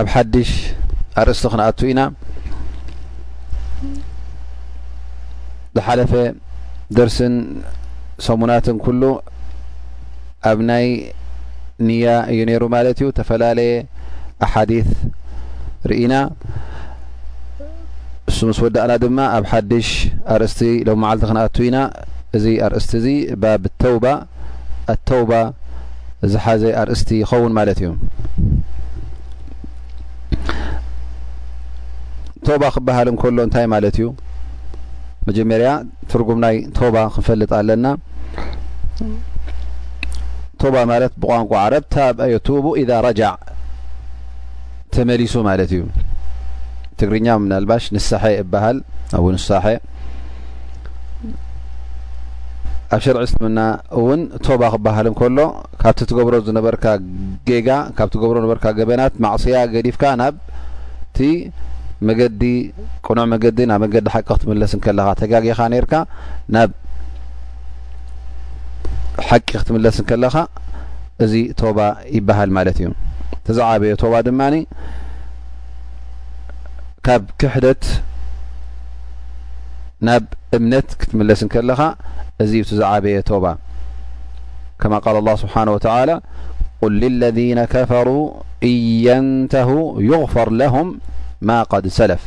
ኣብ ሓድሽ ኣርእስቲ ክንኣቱ ኢና ዝሓለፈ ደርስን ሰሙናትን ኩሉ ኣብ ናይ ንያ እዩ ነይሩ ማለት እዩ ተፈላለየ ኣሓዲት ርኢና እሱ ምስ ወዳእና ድማ ኣብ ሓድሽ ኣርእስቲ ሎም መዓልቲ ክንኣቱ ኢና እዚ ኣርእስቲ እዚ ባብ ተውባ ኣተውባ ዝሓዘ ኣርእስቲ ይኸውን ማለት እዩ ቶባ ክበሃል እንከሎ እንታይ ማለት እዩ መጀመርያ ትርጉም ናይ ቶባ ክንፈልጥ ኣለና ቶባ ማለት ብቋንቋ ዓረብ ታብ ኣየቱቡ ኢዛ ረጃዕ ተመሊሱ ማለት እዩ ትግርኛ ምናልባሽ ንሳሐ ይበሃል ኣብ ንሳሐ ኣብ ሸርዒ እስልምና እውን ቶባ ክበሃል እንከሎ ካብቲ ትገብሮ ዝነበርካ ጌጋ ካብ ትገብሮ ነበርካ ገበናት ማዕስያ ገዲፍካ ናብ እቲ መገዲ ቅኑዕ መገዲ ናብ መገዲ ሓቂ ክትምለስ እንከለኻ ተጋጊኻ ነርካ ናብ ሓቂ ክትምለስ እንከለኻ እዚ ቶባ ይበሃል ማለት እዩ ተዛዓበዮ ቶባ ድማ ካብ ክሕደት ናብ እምነት ክትምለስ እንከለኻ እዚ እቲ ዝዓበየ ቶባ ከማ ቃል ኣላ ስብሓን ወተላ ቁል ልለذነ ከፈሩ እየንተሁ ይغፈር ለሁም ማ ቐድ ሰለፍ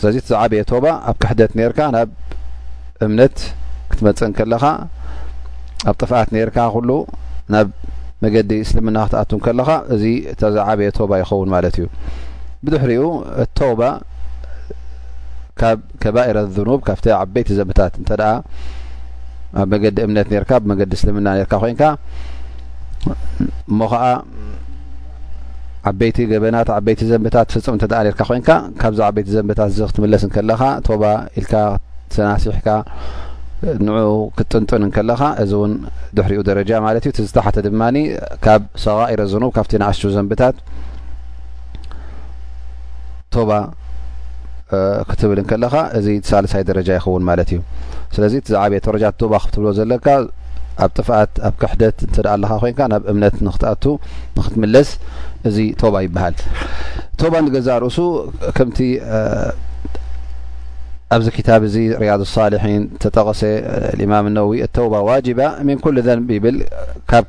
ስለዚ እቲ ዝዓበየ ቶባ ኣብ ክሕደት ነርካ ናብ እምነት ክትመፅእ እንከለኻ ኣብ ጥፍኣት ነርካ ኩሉ ናብ መገዲ እስልምና ክትኣቱ እንከለኻ እዚ እታ ዝዓበየ ቶባ ይኸውን ማለት እዩ ብድሕሪኡ ቶባ ካብ ከባኢረ ኑብ ካብቲ ዓበይቲ ዘምታት እተ ኣብ መገዲ እምነት ርካ ብ መገዲ እስልምና ርካ ኮንካ እሞ ከዓ ዓበይቲ ገበናት ዓበይቲ ዘንብታት ፍፁም እተ ርካ ኮንካ ካብዚ ዓበይቲ ዘንብታት ዚ ክትምለስ ከለካ ቶባ ኢልካ ሰናሲሕካ ንዑ ክትጥንጥን ከለካ እዚ እውን ድሕሪኡ ደረጃ ማለት እዩ ዝተሓተ ድማ ካብ ሰቃኢረ ኑብ ካብቲ ንኣሽቱ ዘንብታት ቶባ ክትብል እንከለኻ እዚ ሳልሳይ ደረጃ ይኸውን ማለት እዩ ስለዚ ዛዓበየ ተረጃ ቶባ ክትብሎ ዘለካ ኣብ ጥፍኣት ኣብ ክሕደት እተ ኣለካ ኮይንካ ናብ እምነት ንክትኣቱ ንክትምለስ እዚ ቶባ ይበሃል ቶባ ንገዛ ርእሱ ከምቲ ኣብዚ ክታብ እዚ ርያድ ሳልሒን ተጠቐሰ ማም ነዊ እተውባ ዋጅባ ምን ኩል ዘንብ ይብል ካብ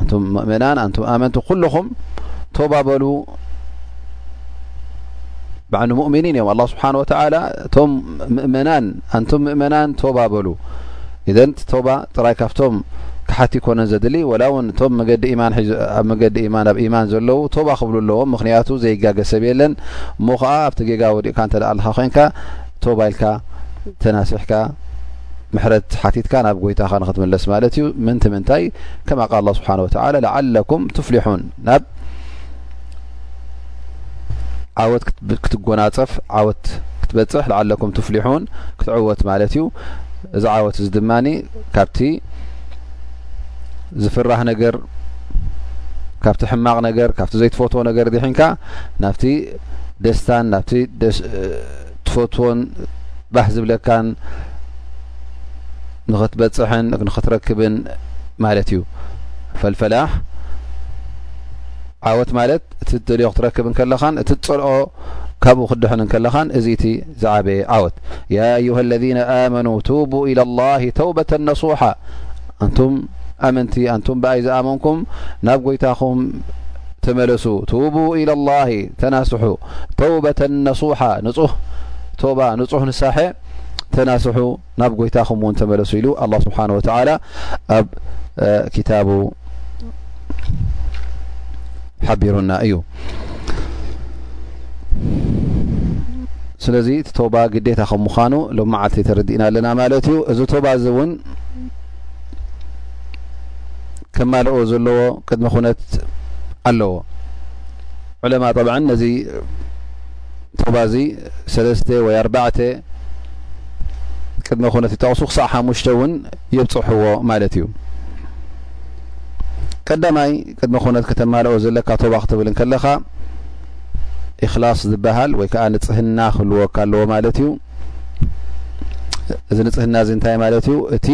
ኣንቱም ሙእምናን ኣንቱም ኣመንቲ ኩልኹም ቶባ በሉ ባዕኒ ሙእሚኒን እዮም ኣላ ስብሓን ወተላ እቶም ምእመናን ኣንቱም ምእመናን ቶባ በሉ እዘን ቶባ ጥራይ ካብቶም ክሓት ይኮነን ዘድሊ ወላ እውን እቶም መገዲ ማን ኣብ መገዲ ማን ኣብ ኢማን ዘለዉ ቶባ ክብሉ ኣለዎም ምክንያቱ ዘይጋገ ሰብ የለን እሞ ከዓ ኣብቲ ጌጋ ወዲቕካ እንተ ኣለካ ኮንካ ቶባ ኢልካ ተናሲሕካ ምሕረት ሓቲትካ ናብ ጎይታኻ ንክትምለስ ማለት እዩ ምንቲ ምንታይ ከማ ቃል ላ ስብሓን ወተላ ለዓለኩም ትፍሊሑን ናብ ዓወት ክትጎናፀፍ ዓወት ክትበፅሕ ለዓለኩም ትፍሊሑን ክትዕወት ማለት እዩ እዚ ዓወት እዚ ድማ ካብቲ ዝፍራህ ነገር ካብቲ ሕማቕ ነገር ካብቲ ዘይትፈትዎ ነገር ድሒንካ ናብቲ ደስታን ናብቲ ትፈትዎን ባህ ዝብለካን ንክትበፅሕን ንክትረክብን ማለት እዩ ፈልፈላሕ ዓወት ማለት እቲ ትደልዮ ክትረክብ እንከለኻን እቲ ትፀልኦ ካብኡ ክድሕን እንከለኻን እዚ እቲ ዝዓበየ ዓወት ያ ኣዩሃ ለذነ ኣመኑ ቱቡ ኢላ ላሂ ተውበተ ነሱሓ ኣንቱም ኣመንቲ ኣንቱም ብኣይ ዝኣመንኩም ናብ ጎይታኹም ተመለሱ ቱቡ ኢላ ላሂ ተናስሑ ተውበተን ነሱሓ ንፁህ ቶባ ንፁህ ንሳሐ ተናስሑ ናብ ጎይታኹም እውን ተመለሱ ኢሉ ኣላ ስብሓን ወተዓላ ኣብ ክታቡ ሓቢሩና እዩ ስለዚ እቲ ቶባ ግዴታ ከም ምዃኑ ሎም መዓልቲ ተረዲእና ኣለና ማለት እዩ እዚ ቶባ እዚ እውን ከማልኦ ዘለዎ ቅድሚ ኩነት ኣለዎ ዑለማእ ጠብዐን ነዚ ቶባ እዚ ሰለስተ ወይ ኣርባዕተ ቅድመ ኩነት ይጠቕሱ ክሳዕ ሓሙሽተ እውን የብፅሕዎ ማለት እዩ ቀዳማይ ቅድመ ኩነት ከተማልኦ ዘለካ ቶባ ክትብል እንከለኻ ኢክላስ ዝበሃል ወይ ከዓ ንፅህና ክህልወካ ኣለዎ ማለት እዩ እዚ ንፅህና እዚ እንታይ ማለት እዩ እቲ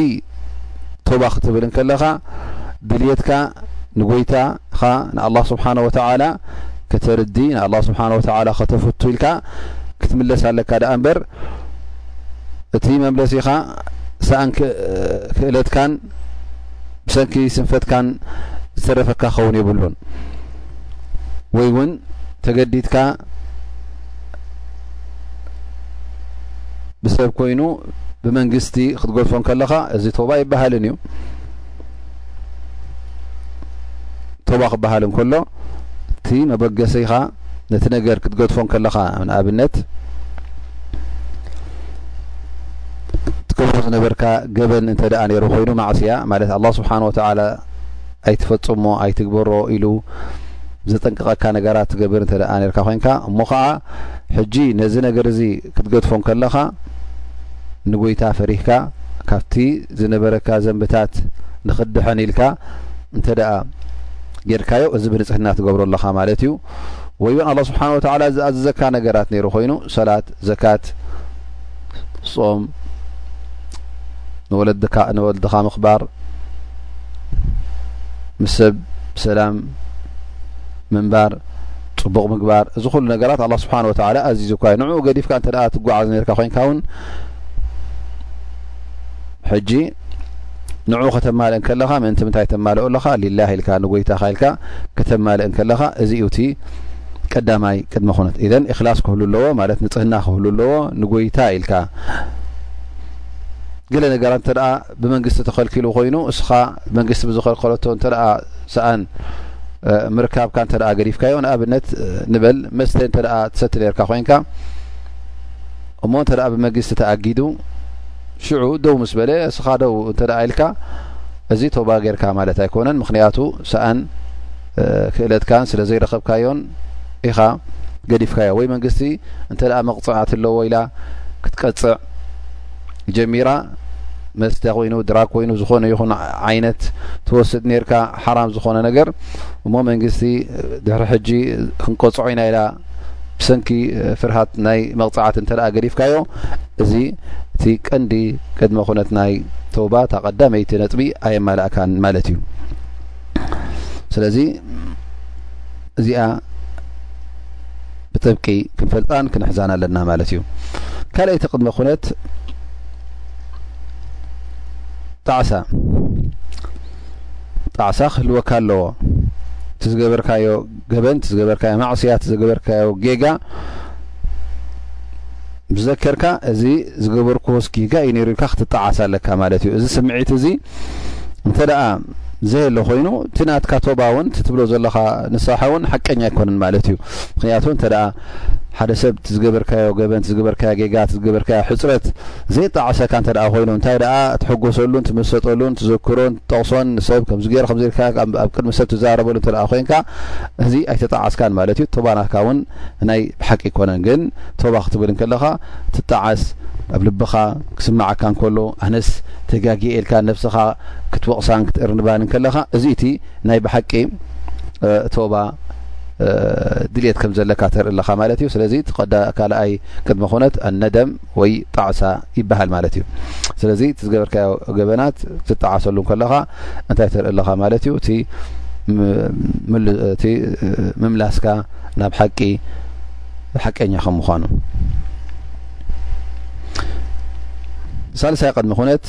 ቶባ ክትብል እንከለኻ ድልየትካ ንጎይታ ኢኻ ንኣላህ ስብሓነ ወተዓላ ከተርዲ ንኣላህ ስብሓነ ወተዓላ ከተፍቱ ኢልካ ክትምለስ ኣለካ ደኣ እምበር እቲ መምለሲኻ ሰኣን ክእለትካን ብሰንኪ ስንፈትካን ዝተረፈካ ክኸውን የብሉን ወይ እውን ተገዲድካ ብሰብ ኮይኑ ብመንግስቲ ክትገድፎ ከለኻ እዚ ቶባ ይበሃልን እዩ ቶባ ክበሃል እንከሎ እቲ መበገሲኻ ነቲ ነገር ክትገድፎ ከለኻ ንኣብነት ትገብሮ ዝነበርካ ገበን እንተ ደኣ ነይሩ ኮይኑ ማዕስያ ማለት ኣላ ስብሓን ወተዓላ ኣይትፈጽሞ ኣይትግበሮ ኢሉ ዘጠንቀቐካ ነገራት ትገብር እንተ ደኣ ነርካ ኮንካ እሞ ከዓ ሕጂ ነዚ ነገር እዚ ክትገድፎ ከለኻ ንጎይታ ፈሪህካ ካብቲ ዝነበረካ ዘንብታት ንክድሐን ኢልካ እንተ ጌርካዮ እዚ ብንፅህና ትገብሮ ኣለኻ ማለት እዩ ወይ ውን ኣላ ስብሓን ወተላ ዝኣዘዘካ ነገራት ነይሩ ኮይኑ ሰላት ዘካት ጾም ንወለድካ ምኽባር ምስ ሰብ ሰላም ምንባር ጽቡቕ ምግባር፣ እዚ ኩሉ ነገራት ኣላህ ስብሓነሁ ወተዓላ ኣዚዙካ እዩ። ንዕኡ ገዲፍካ እንተ ደኣ ትጓዓዝ ኔርካ ኮይንካ እውን ሕጂ ንዕኡ ከተማልእ እንከለኻ ምእንቲ ምንታይ ተማልኦ ኣለኻ? ሊላህ ኢልካ ንጎይታኻ ኢልካ ከተማልእ እንከለኻ እዚ እዩ እቲ ቀዳማይ ቅድመ ኩነት ኢዘን እክላስ ክህሉ ኣለዎ ማለት ንጽህና ክህሉ ኣለዎ ንጎይታ ኢልካ ገለ ነገራት እንተ ብመንግስቲ ተኸልኪሉ ኮይኑ እስኻ መንግስቲ ብዝኸልከለቶ እንተ ሰኣን ምርካብካ እንተ ገዲፍካዮ ንኣብነት ንበል መስተ እንተ ትሰቲ ነርካ ኮንካ እሞ እንተ ብመንግስቲ ተኣጊዱ ሽዑ ደው ምስ በለ እስኻ ደው እንተ ኢልካ እዚ ቶባ ጌርካ ማለት ኣይኮነን ምክንያቱ ሰኣን ክእለትካን ስለ ዘይረከብካዮን ኢኻ ገዲፍካዮ ወይ መንግስቲ እንተ መቕፅዕት ኣለዎ ኢላ ክትቀፅዕ ጀሚራ መስተ ኮይኑ ድራግ ኮይኑ ዝኾነ ይኹን ዓይነት ትወስድ ነርካ ሓራም ዝኾነ ነገር እሞ መንግስቲ ድሕሪ ሕጂ ክንቀፅዖ ኢና ኢላ ብሰንኪ ፍርሃት ናይ መቕፃዕቲ እንተ ገዲፍካዮ እዚ እቲ ቀንዲ ቅድመ ኩነት ናይ ተውባ እታ ቀዳመይቲ ነጥቢ ኣየማላእካን ማለት እዩ ስለዚ እዚኣ ብጥብቂ ክንፈልጣን ክንሕዛን ኣለና ማለት እዩ ካልኣይቲ ቅድመ ኩነት ጣዕሳ ጣዕሳ ክህልወካ ኣለዎ እቲ ዝገበርካዮ ገበን እቲ ዝገበርካዮ ማዕስያ እቲ ዝገበርካዮ ጌጋ ብዘከርካ እዚ ዝገበርክዎስ ጌጋ እዩ ነይሩ ኢልካ ክትጣዓሳ ኣለካ ማለት እዩ እዚ ስምዒት እዚ እንተ ደኣ ዘየለ ኮይኑ እቲ ናትካ ቶባ እውን ትብሎ ዘለካ ንሳሓ እውን ሓቀኛ ኣይኮነን ማለት እዩ ምክንያቱ እንተ ሓደ ሰብ ዝገበርካዮ ገበን ዝገበርካዮ ጌጋት ዝገበርካዮ ሕፅረት ዘይጣዕሰካ እንተ ኮይኑ እንታይ ደኣ ትሕጎሰሉን ትመሰጠሉን ትዘክሮን ትጠቕሶን ንሰብ ከምዚ ገይር ከምዚ ኢልካ ኣብ ቅድሚ ሰብ ትዛረበሉ እንተ ኮንካ እዚ ኣይተጣዓስካን ማለት እዩ ቶባናካ እውን ናይ ብሓቂ ይኮነን ግን ቶባ ክትብል ከለካ ትጣዓስ ኣብ ልብኻ ክስማዓካ እንከሎ ኣነስ ተጋጊየ ኢልካ ነብስኻ ክትወቕሳን ክትእርንባን ከለካ እዚ እቲ ናይ ብሓቂ ቶባ ድልት ከም ዘለካ ተርኢ ኣለካ ማለት እዩ ስለዚ ዳ ካልኣይ ቅድሚ ኩነት ኣነደም ወይ ጣዕሳ ይበሃል ማለት እዩ ስለዚ እቲ ዝገበርካዮ ገበናት ትጣዓሰሉ ከለካ እንታይ ተርኢ ኣለካ ማለት እዩ እቲ ምምላስካ ናብ ሓቂ ሓቀኛ ከም ምኳኑ ሳልሳይ ቅድሚ ኩነት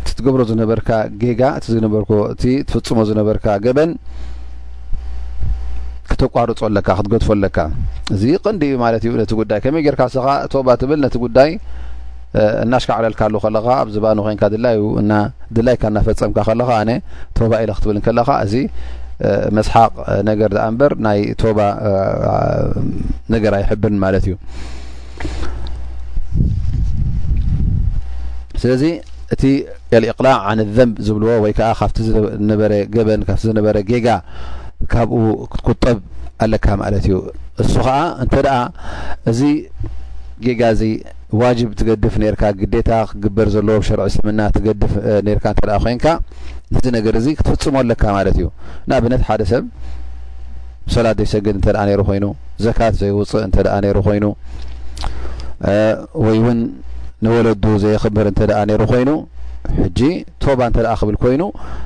እቲ ትገብሮ ዝነበርካ ጌጋ እቲ ዝነበርኮ እቲ ትፍፅሞ ዝነበርካ ገበን ክተቋርፆ ኣለካ ክትገድፎ ኣለካ እዚ ቅንዲ እዩ ማለት እዩ ነቲ ጉዳይ ከመይ ጌርካ ሰኻ ቶባ ትብል ነቲ ጉዳይ እናሽካዕለልካሉ ከለኻ ኣብ ዝባኑ ኮንካ ድላዩ እና ድላይካ እናፈፀምካ ከለኻ ኣነ ቶባ ኢለ ክትብል ከለኻ እዚ መስሓቅ ነገር ዳኣ እምበር ናይ ቶባ ነገር ኣይሕብርን ማለት እዩ ስለዚ እቲ ልእቅላዕ ዓን ዘንብ ዝብልዎ ወይ ከዓ ካብቲ ዝነበረ ገበን ካብቲ ዝነበረ ጌጋ ካብኡ ክትቁጠብ ኣለካ ማለት እዩ እሱ ከዓ እንተ ደኣ እዚ ጌጋ እዚ ዋጅብ ትገድፍ ኔርካ፣ ግዴታ ክግበር ዘለዎ ብ ሸርዒ እስልምና ትገድፍ ኔርካ እንተደኣ ኮይንካ ነዚ ነገር እዚ ክትፍጽሞ ኣለካ ማለት እዩ። ንኣብነት ሓደ ሰብ ሶላት ዘይሰግድ እንተደኣ ኔሩ ኮይኑ፣ ዘካት ዘይውጽእ እንተደኣ ኔሩ ኮይኑ፣ ወይ ውን ንወለዱ ዘየኽብር እንተደኣ ኔሩ ኮይኑ፣ ሕጂ ቶባ እንተደኣ ክብል ኮይኑ፣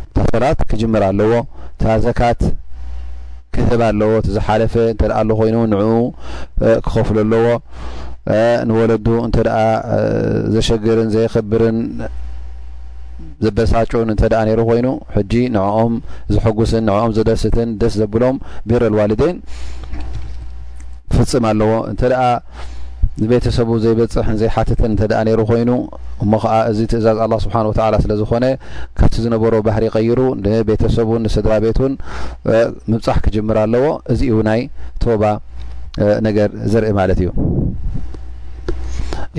እታ ሶላት ክጅምር ኣለዎ፣ እታ ዘካት ክህብ ኣለዎ፣ እቲ ዝሓለፈ እንተደኣ ኣሎ ኮይኑ ንዕኡ ክኸፍሎ ኣለዎ። ንወለዱ እንተ ዘሸግርን ዘየኸብርን ዘበሳጩን እንተ ነይሩ ኮይኑ ሕጂ ንኦም ዝሐጉስን ንኦም ዘደስትን ደስ ዘብሎም ቢረል ዋልዴን ክፍፅም ኣለዎ እንተ ንቤተሰቡ ዘይበፅሕን ዘይሓትትን እንተ ነይሩ ኮይኑ እሞ ከዓ እዚ ትእዛዝ ኣላ ስብሓን ወተላ ስለ ዝኾነ ካብቲ ዝነበሮ ባህሪ ቀይሩ ንቤተሰቡን ንስድራ ቤቱን ምብፃሕ ክጅምር ኣለዎ እዚ እዩ ናይ ቶባ ነገር ዘርኢ ማለት እዩ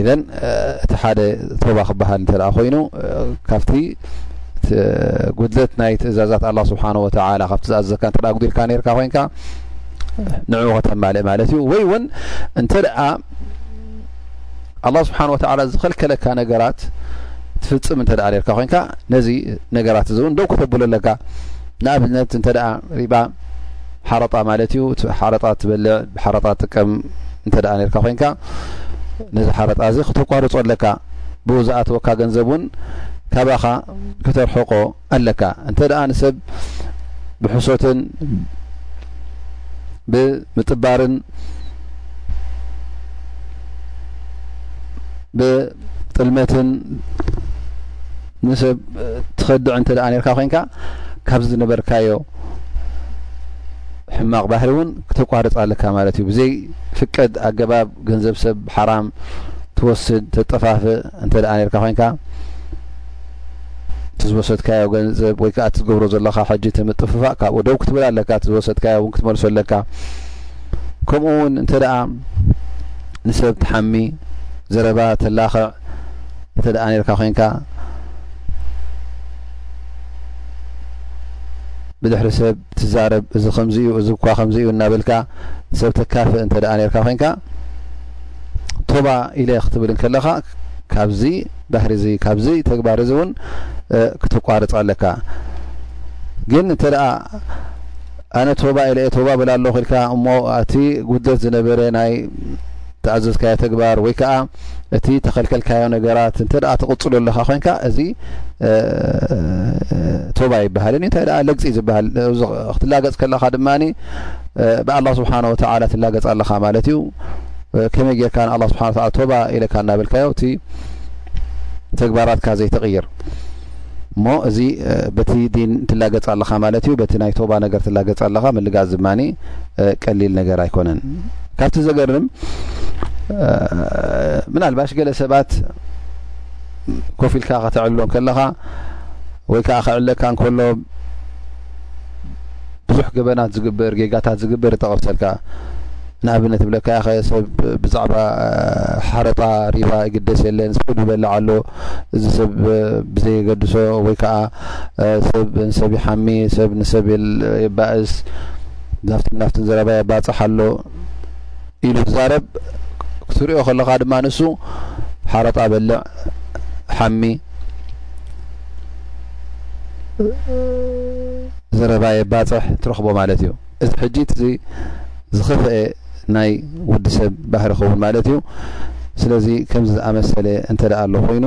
ኢዘን እቲ ሓደ ቶባ ክበሃል እንተ ኮይኑ ካብቲ ጉድለት ናይ ትእዛዛት ኣላ ስብሓን ወተላ ካብ ትእዛዘካ እተ ጉዲልካ ነርካ ኮይንካ ንዕኡ ከተማልእ ማለት እዩ ወይ እውን እንተ ደኣ ኣላ ስብሓን ወተላ ዝኸልከለካ ነገራት ትፍፅም እንተ ነርካ ኮይንካ ነዚ ነገራት እዚ እውን ደው ከተብሉ ኣለካ ንኣብነት እንተ ሪባ ሓረጣ ማለት እዩ ሓረጣ ትበልዕ ሓረጣ ጥቀም እንተ ነርካ ኮንካ ነዚ ሓረጣ እዚ ክተቋርፆ ኣለካ ብኡ ዝኣተወካ ገንዘብ እውን ካባኻ ክተርሕቆ ኣለካ እንተ ንሰብ ብሕሶትን ብምጥባርን ብጥልመትን ንሰብ ትኸድዕ እንተ ኔርካ ኮይንካ ካብ ዝነበርካዮ ሕማቕ ባህሪ እውን ክተቋርፅ ኣለካ ማለት እዩ ብዘይ ፍቀድ ኣገባብ ገንዘብ ሰብ ሓራም ትወስድ ተጠፋፍእ እንተ ኔርካ ኮይንካ ዝወሰድካዮ ገንዘብ ወይ ከዓ ትገብሮ ዘለካ ሕጂ ተምጥፍፋእ ካብኡ ደው ክትብል ኣለካ ዝወሰድካዮ እውን ክትመልሶ ኣለካ ከምኡ እውን እንተ ንሰብ ትሓሚ ዘረባ ተላኽዕ እንተደኣ ኔርካ ኮይንካ ብድሕሪ ሰብ ትዛረብ እዚ ከምዚ እዩ እዚ እኳ ከምዚ እዩ እናበልካ ሰብ ተካፍእ እንተደኣ ኔርካ ኮይንካ ቶባ ኢለ ክትብል እንከለኻ ካብዚ ባህሪ እዚ ካብዚ ተግባር እዚ እውን ክትቋርፅ ኣለካ ግን እንተደኣ ኣነ ቶባ ኢለ ቶባ ብላ ኣለኹ ኢልካ እሞ እቲ ጉድለት ዝነበረ ናይ ዝተኣዘዝካዮ ተግባር ወይ ከዓ እቲ ተኸልከልካዮ ነገራት እንተ ትቕፅሎ ኣለካ ኮንካ እዚ ቶባ ይበሃልን እዩ እንታይ ለግፂ ዝበሃል ክትላገፅ ከለካ ድማ ብኣላ ስብሓን ወተላ ትላገፅ ኣለካ ማለት እዩ ከመይ ጌርካ ንኣ ስብሓ ቶባ ኢለካ እናበልካዮ እቲ ተግባራትካ ዘይተቕይር እሞ እዚ በቲ ዲን ትላገጽ ኣለኻ ማለት እዩ በቲ ናይ ቶባ ነገር ትላገጽ ኣለኻ ምልጋጽ ድማ ቀሊል ነገር ኣይኮነን ካብቲ ዘገርም ምናልባሽ ገለ ሰባት ኮፍ ኢልካ ከተዕልሎ ከለኻ ወይ ከዓ ክዕለካ እንከሎ ብዙሕ ገበናት ዝግበር ጌጋታት ዝግበር ጠቐሰልካ ንኣብነት ብለካ ያኸ ሰብ ብዛዕባ ሓረጣ ሪባ ይግደስ የለን ስብ ይበላዕ ኣሎ እዚ ሰብ ብዘየገድሶ ወይ ከዓ ሰብ ንሰብ ይሓሚ ሰብ ንሰብ የባእስ ናፍትን ናፍትን ዘረባ የባፅሕ ኣሎ ኢሉ ዝዛረብ ክትሪኦ ከለካ ድማ ንሱ ሓረጣ በልዕ ሓሚ ዘረባ የባፅሕ ትረኽቦ ማለት እዩ እዚ ሕጂ ዚ ዝኸፍአ ናይ ውዲ ሰብ ባህሪ ኸውን ማለት እዩ ስለዚ ከምዚ ዝኣመሰለ እንተ ደኣ ኣሎ ኮይኑ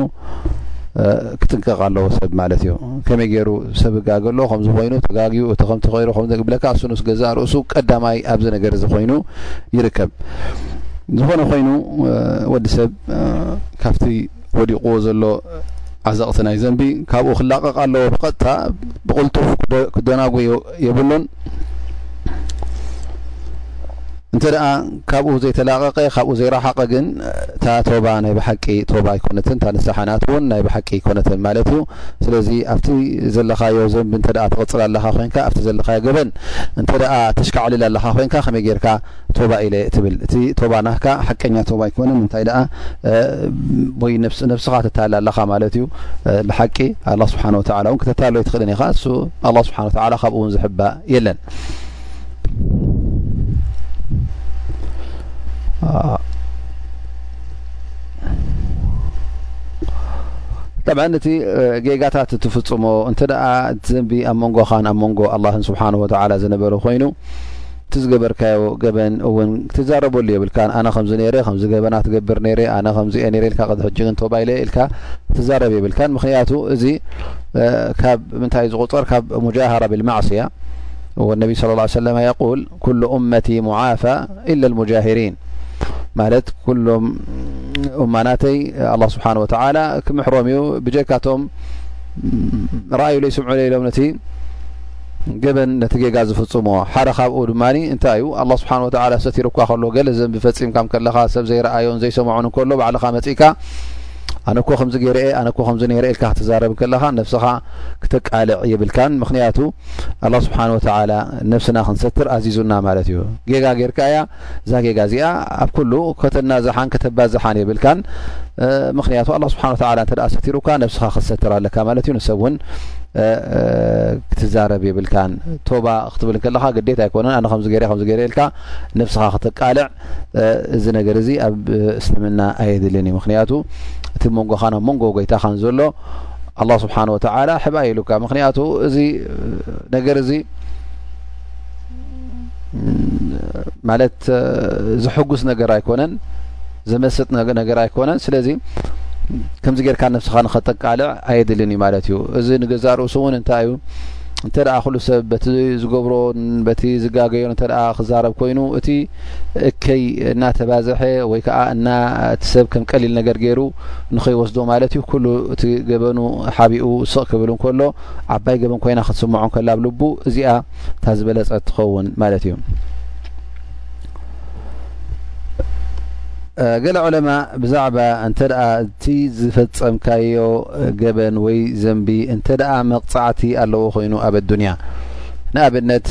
ክጥንቀቕ ኣለዎ ሰብ ማለት እዩ ከመይ ገይሩ ሰብ ጋገ ኣሎ ከምዚ ኮይኑ ተጋግዩ እቲ ከምቲ ከይሩ ከም ብለካ ኣሱኑስ ገዛእ ርእሱ ቀዳማይ ኣብዚ ነገር እዚ ኮይኑ ይርከብ ዝኾነ ኮይኑ ወዲ ሰብ ካብቲ ወዲቕዎ ዘሎ ዓዘቕቲ ናይ ዘንቢ ካብኡ ክላቐቕ ኣለዎ ብቐጥታ ብቕልጡፍ ክደናጎዮ የብሉን እንተ ደኣ ካብኡ ዘይተላቐቐ ካብኡ ዘይረሓቐ ግን እታ ቶባ ናይ ብሓቂ ቶባ ኣይኮነትን እታ ንስሓናት እውን ናይ ብሓቂ ኣይኮነትን ማለት እዩ ስለዚ ኣብቲ ዘለኻዮ ዘንቢ እንተ ትቕፅል ኣለኻ ኮንካ ኣብቲ ዘለኻዮ ገበን እንተ ተሽካዕልል ኣለኻ ኮንካ ከመይ ጌርካ ቶባ ኢለ ትብል እቲ ቶባ ናካ ሓቀኛ ቶባ ኣይኮነን እንታይ ደኣ ወይ ነብስካ ተታልል ኣለካ ማለት እዩ ብሓቂ ኣላ ስብሓን ወተላ እውን ክተታልሎ ኣይትኽእልን ኢኻ እሱ ኣላ ስብሓን ወተላ ካብኡ እውን ዝሕባ የለን ጠብዓ እቲ ጌጋታት እትፍፅሞ እንተ ደኣ ዘንቢ ኣብ መንጎኻን ኣብ መንጎ ኣላን ስብሓን ወተላ ዝነበረ ኮይኑ እቲ ዝገበርካዮ ገበን እውን ክትዛረበሉ የብልካን ኣነ ከምዚ ነይረ ከምዚ ገበና ትገብር ነይረ ኣነ ከምዚ እየ ነይረ ኢልካ ቅድ ሕጂ ግን ቶባይለ ኢልካ ትዛረብ የብልካን ምክንያቱ እዚ ካብ ምንታይ እዩ ዝቁፀር ካብ ሙጃሃራ ብልማዕስያ ወነቢ ስለ ላ ሰለማ የቁል ኩሉ እመቲ ሙዓፋ ኢላ ልሙጃሂሪን ማለት ኩሎም እማናተይ ኣላ ስብሓን ወተላ ክምሕሮም እዩ ብጀካቶም ረኣዩ ለይስምዑ ለኢሎም ነቲ ገበን ነቲ ጌጋ ዝፍጽሞ ሓደ ካብኡ ድማ እንታይ እዩ ኣላ ስብሓን ወተላ ሰቲሩካ ከሎ ገለ ዘንቢ ፈጺምካም ከለኻ ሰብ ዘይረኣዮን ዘይሰምዖን ከሎ ባዕልኻ መጺእካ ኣነ ኮ ከምዚ ገይረ እየ ኣነ ኮ ከምዚ ነይረ ኢልካ ክትዛረብ ከለኻ ነብስኻ ክተቃልዕ የብልካን ምክንያቱ ኣላ ስብሓን ወተዓላ ነብስና ክንሰትር ኣዚዙና ማለት እዩ ጌጋ ጌርካ እያ እዛ ጌጋ እዚኣ ኣብ ኩሉ ከተናዝሓን ከተባዝሓን የብልካን ምክንያቱ ኣላ ስብሓን ወተላ እንተ ሰቲሩካ ነብስኻ ክትሰትር ኣለካ ማለት እዩ ንሰብ እውን ክትዛረብ የብልካን ቶባ ክትብል ከለካ ግዴት ኣይኮነን ኣነ ከምዚ ገር ከምዚ ገር የልካ ነብስኻ ክተቃልዕ እዚ ነገር እዚ ኣብ እስልምና ኣየድልን እዩ ምክንያቱ እቲ መንጎካ ናብ መንጎ ጎይታካን ዘሎ ኣላ ስብሓን ወተላ ሕብ ኣየሉካ ምክንያቱ እዚ ነገር እዚ ማለት ዘሐጉስ ነገር ኣይኮነን ዘመስጥ ነገር ኣይኮነን ስለዚ ከምዚ ጌርካ ነብስኻ ንኸጠቃልዕ ኣየድልን እዩ ማለት እዩ እዚ ንገዛ ርእሱ እውን እንታይ እዩ እንተ ኩሉ ሰብ በቲ ዝገብሮ በቲ ዝጋገዮ እተ ክዛረብ ኮይኑ እቲ እከይ እናተባዘሐ ወይ ከዓ እና እቲ ሰብ ከም ቀሊል ነገር ገይሩ ንኸይወስዶ ማለት እዩ ኩሉ እቲ ገበኑ ሓቢኡ ስቕ ክብል እንከሎ ዓባይ ገበን ኮይና ክትስምዖ ከላ ብ ልቡ እዚኣ እታ ዝበለፀት ትኸውን ማለት እዩ ገለ ዑለማ ብዛዕባ እንተ እቲ ዝፈፀምካዮ ገበን ወይ ዘንቢ እንተ መቕፃዕቲ ኣለዎ ኮይኑ ኣብ ኣዱንያ ንኣብነት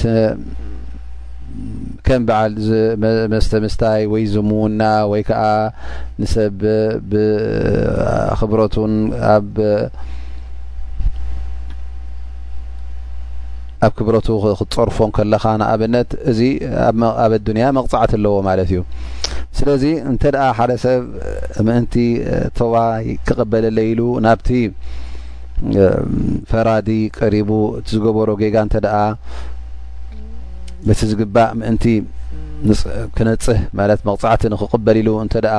ከም በዓል መስተ ምስታይ ወይ ዝሙውና ወይ ከዓ ንሰብ ብክብረቱን ኣብ ኣብ ክብረቱ ክትጸርፎ እንከለኻ ንኣብነት እዚ ኣብ ኣብ ኣዱንያ መቕጻዕቲ ኣለዎ ማለት እዩ ስለዚ እንተ ደኣ ሓደ ሰብ ምእንቲ ተባ ክቕበለለይ ኢሉ ናብቲ ፈራዲ ቀሪቡ እቲ ዝገበሮ ጌጋ እንተ ደኣ በቲ ዝግባእ ምእንቲ ክነጽህ ማለት መቕጻዕቲ ንክቕበል ኢሉ እንተ ደኣ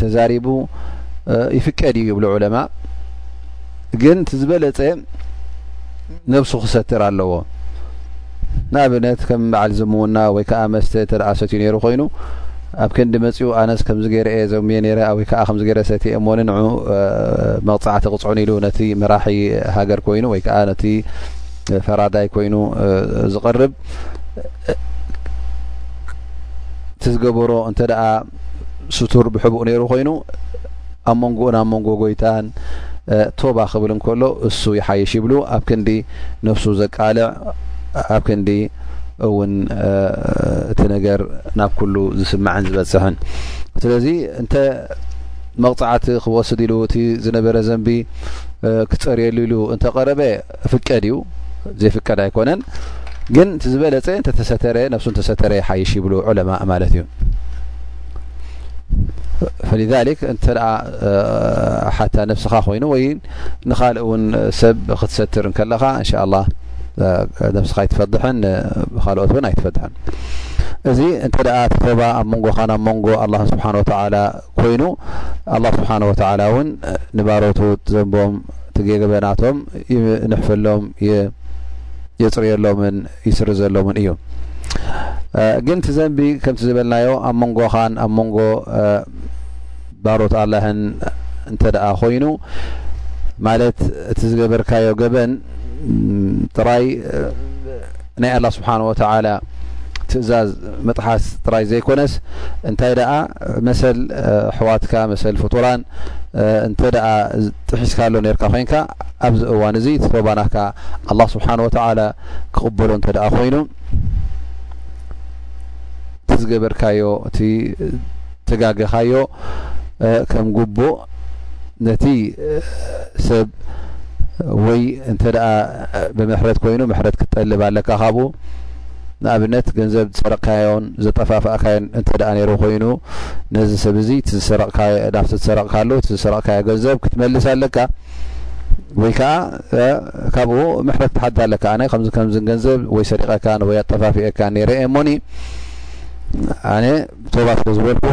ተዛሪቡ ይፍቀድ እዩ ይብሉ ዑለማ ግን እቲ ዝበለጸ ነብሱ ክሰትር ኣለዎ ንኣብነት ከም በዓል ዝምውና ወይ ከዓ መስተ እተ ሰትዩ ነይሩ ኮይኑ ኣብ ክንዲ መፅኡ ኣነስ ከምዚ ገይረ እየ ዘምየ ነረ ወይ ከዓ ከምዚ ገይረ ሰትየ እሞኒ ንዑ መቕፃዕቲ ቅፅዑን ኢሉ ነቲ መራሒ ሃገር ኮይኑ ወይ ከዓ ነቲ ፈራዳይ ኮይኑ ዝቕርብ እቲ ዝገበሮ እንተ ስቱር ብሕቡእ ነይሩ ኮይኑ ኣብ መንጎኡን ኣብ መንጎ ጎይታን ቶባ ክብል እንከሎ እሱ ይሓይሽ ይብሉ ኣብ ክንዲ ነፍሱ ዘቃልዕ ኣብ ክንዲ እውን እቲ ነገር ናብ ኩሉ ዝስማዕን ዝበፅሕን ስለዚ እንተ መቕፃዕቲ ክወስድ ኢሉ እቲ ዝነበረ ዘንቢ ክፀርየሉ ኢሉ እንተቀረበ ፍቀድ እዩ ዘይፍቀድ ኣይኮነን ግን እቲ ዝበለፀ እንተተሰተረ ነብሱ እንተሰተረ ይሓይሽ ይብሉ ዑለማ ማለት እዩ ፈሊዛሊክ እንተ ሓታ ነብስኻ ኮይኑ ወይ ንካልእ እውን ሰብ ክትሰትር እንከለኻ እንሻ ላ ነብስኻ ኣይትፈድሐን ብካልኦት እውን ኣይትፈድሐን እዚ እንተ ተባ ኣብ መንጎኻን ኣብ መንጎ ኣላ ስብሓን ወተላ ኮይኑ ኣላ ስብሓን ወተላ እውን ንባሮቱ ዘንቦም ትገገበናቶም ይንሕፈሎም የፅርየሎምን ይስርዘሎምን እዩ ግን ቲ ዘንቢ ከምቲ ዝበልናዮ ኣብ መንጎኻን ኣብ መንጎ ባሮት ኣላህን እንተ ደኣ ኮይኑ ማለት እቲ ዝገበርካዮ ገበን ጥራይ ናይ ኣላ ስብሓን ወተዓላ ትእዛዝ ምጥሓስ ጥራይ ዘይኮነስ እንታይ ደኣ መሰል ኣሕዋትካ መሰል ፍጡራን እንተ ደኣ ጥሒስካ ኣሎ ነርካ ኮንካ ኣብዚ እዋን እዚ እቲ ቶባናካ ኣላ ስብሓን ወተዓላ ክቕበሎ እንተ ደኣ ኮይኑ እቲ ዝገበርካዮ እቲ ተጋጊኻዮ ከም ጉቡእ ነቲ ሰብ ወይ እንተ ብምሕረት ኮይኑ ምሕረት ክትጠልብ ኣለካ ካብኡ ንኣብነት ገንዘብ ዝሰረቕካዮን ዘጠፋፍእካዮን እንተ ነይሩ ኮይኑ ነዚ ሰብ እዚ ናብቲ ዝሰረቕካሉ እቲ ዝሰረቕካዮ ገንዘብ ክትመልስ ኣለካ ወይ ከዓ ካብኡ ምሕረት ትሓት ኣለካ ኣነ ከምዚ ከምዚ ገንዘብ ወይ ሰሪቐካን ወይ ኣጠፋፊኤካ ነይረ እሞኒ ኣነ ቶባ ስለ ዝበልኩ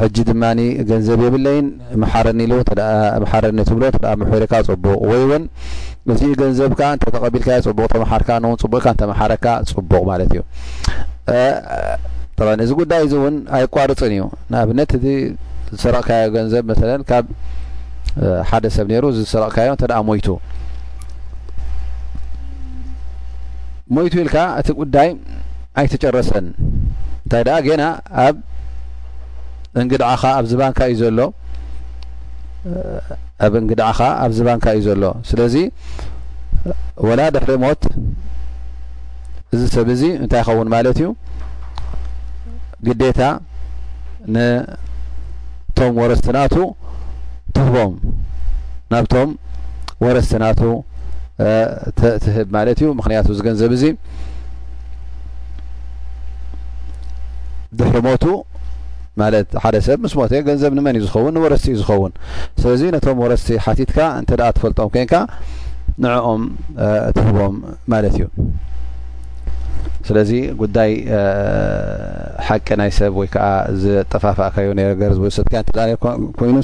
ሕጂ ድማ ገንዘብ የብለይን ምሓረኒ ኢሉ እንተ ምሓረኒ ትብሎ እንተ ምሒሩካ ጽቡቕ ወይ እውን እዚ ገንዘብካ እንተ ተቐቢልካዮ ጽቡቕ ተመሓርካ ንውን ጽቡቕ ኢልካ እንተ መሓረካ ጽቡቕ ማለት እዩ ጠብዓ እዚ ጉዳይ እዚ እውን ኣይቋርፅን እዩ ንኣብነት እቲ ዝሰረቕካዮ ገንዘብ መሰለ ካብ ሓደ ሰብ ነይሩ እዚ ዝሰረቕካዮ እንተ ሞይቱ ሞይቱ ኢልካ እቲ ጉዳይ ኣይተጨረሰን እንታይ ደኣ ጌና ኣብ እንግድዓኻ ኣብ ዝባንካ እዩ ዘሎ ኣብ እንግድዓኻ ኣብ ዝባንካ እዩ ዘሎ ስለዚ ወላ ድሕሪ ሞት እዚ ሰብ እዚ እንታይ ይኸውን ማለት እዩ ግዴታ ነቶም ወረስትናቱ ትህቦም ናብቶም ወረስትናቱ ትህብ ማለት እዩ ምክንያቱ እዚ ገንዘብ እዚ ድሕሪ ሞቱ ማለት ሓደ ሰብ ምስ ሞተ ገንዘብ ንመን እዩ ዝኸውን ንወረስቲ እዩ ዝኸውን ስለዚ ነቶም ወረስቲ ሓቲትካ እንተ ደኣ ትፈልጦም ኮንካ ንዕኦም ትህቦም ማለት እዩ ስለዚ ጉዳይ ሓቂ ናይ ሰብ ወይ ከዓ ዘጠፋፋእካዮ ነገር ዝወሰድካ እተ ኮይኑ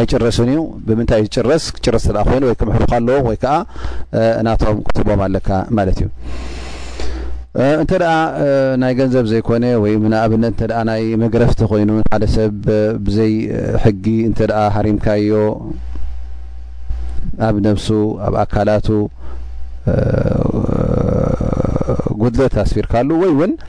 ኣይጭረስን እዩ ብምንታይ እዩ ዝጭረስ ክጭረስ ስለ ኮይኑ ወይ ክምሕሩካ ኣለዎም ወይ ከዓ ናቶም ክትቦም ኣለካ ማለት እዩ እንተ ደኣ ናይ ገንዘብ ዘይኮነ ወይ ንኣብነት እተ ናይ መግረፍቲ ኮይኑ ሓደ ሰብ ብዘይ ሕጊ እንተ ሃሪምካዮ ኣብ ነብሱ ኣብ ኣካላቱ ጉድለት ኣስፊርካሉ ወይ እውን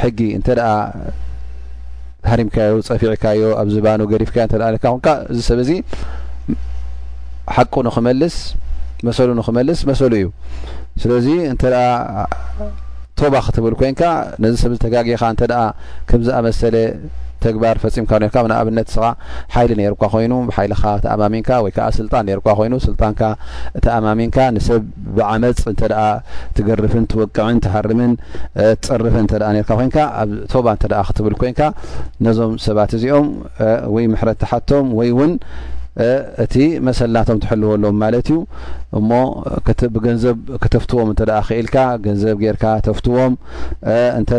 ሕጊ እንተ ሃሪምካዮ ፀፊዕካዮ ኣብ ዝባኑ ገዲፍካዮ እተ ካ ኮንካ እዚ ሰብ እዚ ሓቁ ንክመልስ መሰሉ ንክመልስ መሰሉ እዩ ስለዚ እንተ ቶባ ክትብል ኮንካ ነዚ ሰብ ዝተጋጊኻ እተ ከምዝኣመሰለ ተግባር ፈፂምካ ርካ ንኣብነት ስኻ ሓይሊ ነርኳ ኮይኑ ሓይልኻ ተኣማሚንካ ወይከዓ ስልጣን ነርኳ ኮይኑ ስልጣንካ ተኣማሚንካ ንሰብ ብዓመጽ እንተ ትገርፍን ትወቅዕን ትሃርምን ትጸርፍን እንተ ነርካ ኮንካ ኣብ ቶባ እንተ ክትብል ኮንካ ነዞም ሰባት እዚኦም ወይ ምሕረት ትሓቶም ወይ እውን እቲ መሰላቶም ትሕልወሎም ማለት እዩ እሞ ብገንዘብ ክተፍትዎም እንተ ክኢልካ ገንዘብ ጌርካ ተፍትዎም እንተ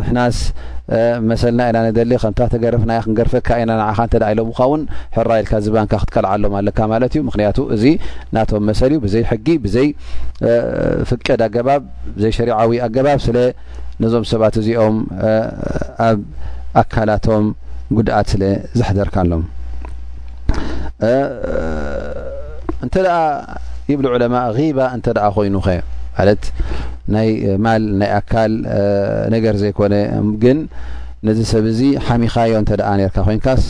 ንሕናስ መሰልና ኢና ንደሊ ከምታ ተገረፍና ክንገርፈካ ኢና ንዓኻ እንተ ኢሎምካ እውን ሕራ ኢልካ ዝባንካ ክትቀልዓሎም ኣለካ ማለት እዩ ምክንያቱ እዚ ናቶም መሰል እዩ ብዘይ ሕጊ ብዘይ ፍቀድ ኣገባብ ብዘይ ሸሪዓዊ ኣገባብ ስለ ነዞም ሰባት እዚኦም ኣብ ኣካላቶም ጉድኣት ስለ ዘሕደርካሎም እንተ ይብሉ ዑለማ ባ እንተ ኮይኑኸ ማለት ናይ ማል ናይ ኣካል ነገር ዘይኮነ ግን ነዚ ሰብ እዚ ሓሚኻዮ እንተ ነርካ ኮይንካስ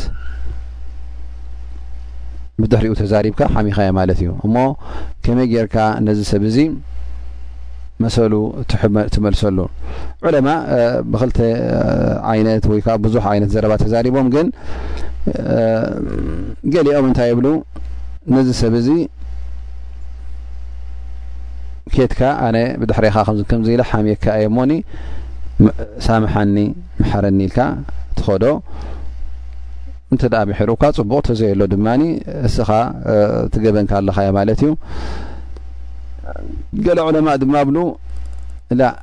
ብድሕሪኡ ተዛሪብካ ሓሚኻዮ ማለት እዩ እሞ ከመይ ጌርካ ነዚ ሰብ እዚ መሰሉ ትመልሰሉ ዑለማ ብክልተ ዓይነት ወይ ከዓ ብዙሕ ዓይነት ዘረባ ተዛሪቦም ግን ገሊኦም እንታይ ይብሉ ነዚ ሰብ እዚ ኬትካ ኣነ ብድሕሬካ ከምዚ ኢለ ሓምየካ እየ ሞኒ ሳምሓኒ መሓረኒ ኢልካ ትኸዶ እንተ ደኣ ምሕሩ እኳ ፅቡቕ ተዘየሎ ድማ እስኻ ትገበንካ ኣለኻዮ ማለት እዩ ገለ ዑለማእ ድማ እብሉ ላእ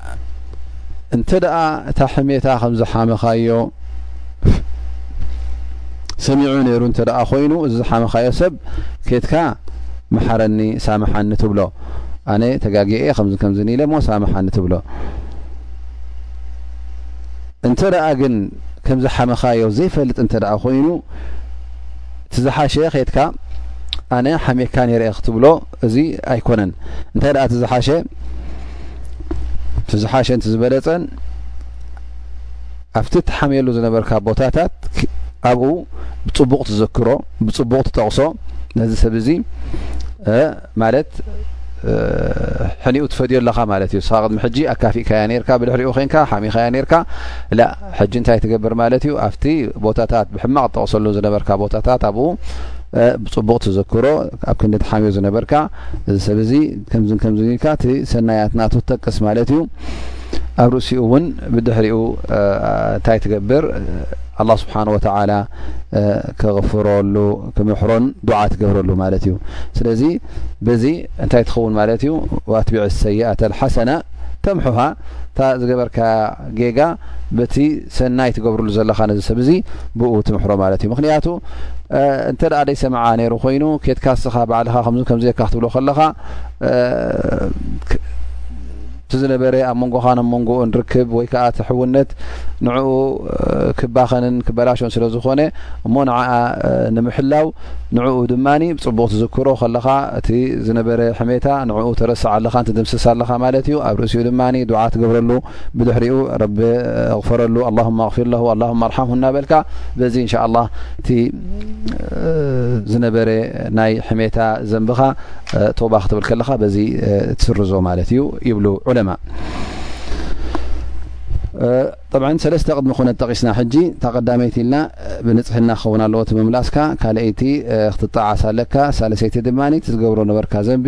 እንተ ደኣ እታ ሕሜታ ከም ዝሓመኻዮ ሰሚዑ ነይሩ እንተ ደኣ ኮይኑ እዚ ዝሓመኻዮ ሰብ ኬትካ መሓረኒ ሳምሓኒ ትብሎ ኣነ ተጋጊኤ ከምዚ ከምዚ ኢለ እሞ ሳምሓኒ ትብሎ እንተ ደኣ ግን ከም ዝሓመኻዮ ዘይፈልጥ እንተ ደኣ ኮይኑ እቲ ዝሓሸ ኬትካ ኣነ ሓሜካ ነይረ ክትብሎ እዚ ኣይኮነን እንታይ ደኣ ትዝሓሸ ትዝሓሸን ትዝበለፀን ኣብቲ ትሓምየሉ ዝነበርካ ቦታታት ኣብኡ ብፅቡቕ ትዘክሮ ብፅቡቕ ትጠቕሶ ነዚ ሰብ እዚ ማለት ሕኒኡ ትፈድዮ ኣለኻ ማለት እዩ ስኻ ቅድሚ ሕጂ ኣካፊእካያ ነርካ ብድሕሪኡ ኮንካ ሓሚኻያ ነርካ ሕጂ እንታይ ትገብር ማለት እዩ ኣብቲ ቦታታት ብሕማቕ ትጠቕሰሉ ዝነበርካ ቦታታት ኣብኡ ብፅቡቕ ትዝክሮ ኣብ ክንዲ ትሓምዮ ዝነበርካ እዚ ሰብ እዚ ከምዝን ከምዝን ኢልካ እቲ ሰናያት ናቱ ትጠቅስ ማለት እዩ ኣብ ርእሲኡ እውን ብድሕሪኡ እንታይ ትገብር ኣላ ስብሓን ወተዓላ ክቕፍረሉ ክምሕሮን ዱዓ ትገብረሉ ማለት እዩ ስለዚ በዚ እንታይ ትኸውን ማለት እዩ ኣትቢዕ ሰይኣት ኣልሓሰና ተምሑሃ እታ ዝገበርካ ጌጋ በቲ ሰናይ ትገብርሉ ዘለኻ ነዚ ሰብ እዚ ብኡ ትምሕሮ ማለት እዩ ምክንያቱ እንተ ደኣ ደይሰምዓ ነይሩ ኮይኑ ኬትካ ስኻ ባዕልኻ ከምዚ ከምዚ የካ ክትብሎ ከለኻ እቲ ዝነበረ ኣብ መንጎኻን ኣብ መንጎኡን ርክብ ወይ ከዓ እቲ ሕውነት ንዕኡ ክባኸንን ክበላሾን ስለ ዝኾነ እሞ ንዓኣ ንምሕላው ንዕኡ ድማ ብፅቡቅ ትዝክሮ ከለኻ እቲ ዝነበረ ሕሜታ ንዕኡ ተረስዓ ኣለኻ ንትድምስስ ኣለኻ ማለት እዩ ኣብ ርእሲኡ ድማ ዱዓ ትገብረሉ ብድሕሪኡ ረቢ ኣቕፈረሉ ኣላሁማ ኣቕፊር ለሁ ኣላሁማ ኣርሓምሁ እናበልካ በዚ እንሻ ላ እቲ ዝነበረ ናይ ሕሜታ ዘንብኻ ቶባ ክትብል ከለኻ በዚ ትስርዞ ማለት እዩ ይብሉ ዑለማ ጠብዓ ሰለስተ ቅድሚ ኮነት ጠቂስና ሕጂ እታ ቀዳመይቲ ኢልና ብንፅሕና ክኸውን ኣለዎ እቲ ምምላስካ ካልኣይቲ ክትጠዓስ ኣለካ ሳለሰይቲ ድማ እቲ ዝገብሮ ነበርካ ዘንቢ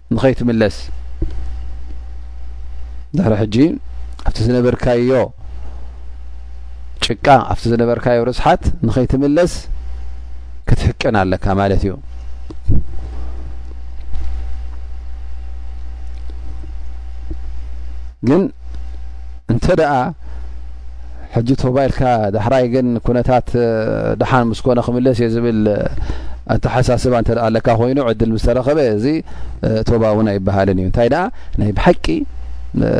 ንኸይትምለስ ድሕሪ ሕጂ ኣብቲ ዝነበርካዮ ጭቃ ኣብቲ ዝነበርካዮ ርስሓት ንኸይትምለስ ክትሕቅን ኣለካ ማለት እዩ ግን እንተ ደኣ ሕጂ ቶባ ኢልካ ዳሕራይ ግን ኩነታት ድሓን ምስ ኮነ ክምለስ እየ ዝብል ኣተሓሳስባ እንተ ኣለካ ኮይኑ ዕድል ምስ ተረኸበ እዚ ቶባ እውን ኣይበሃልን እዩ እንታይ ደኣ ናይ ብሓቂ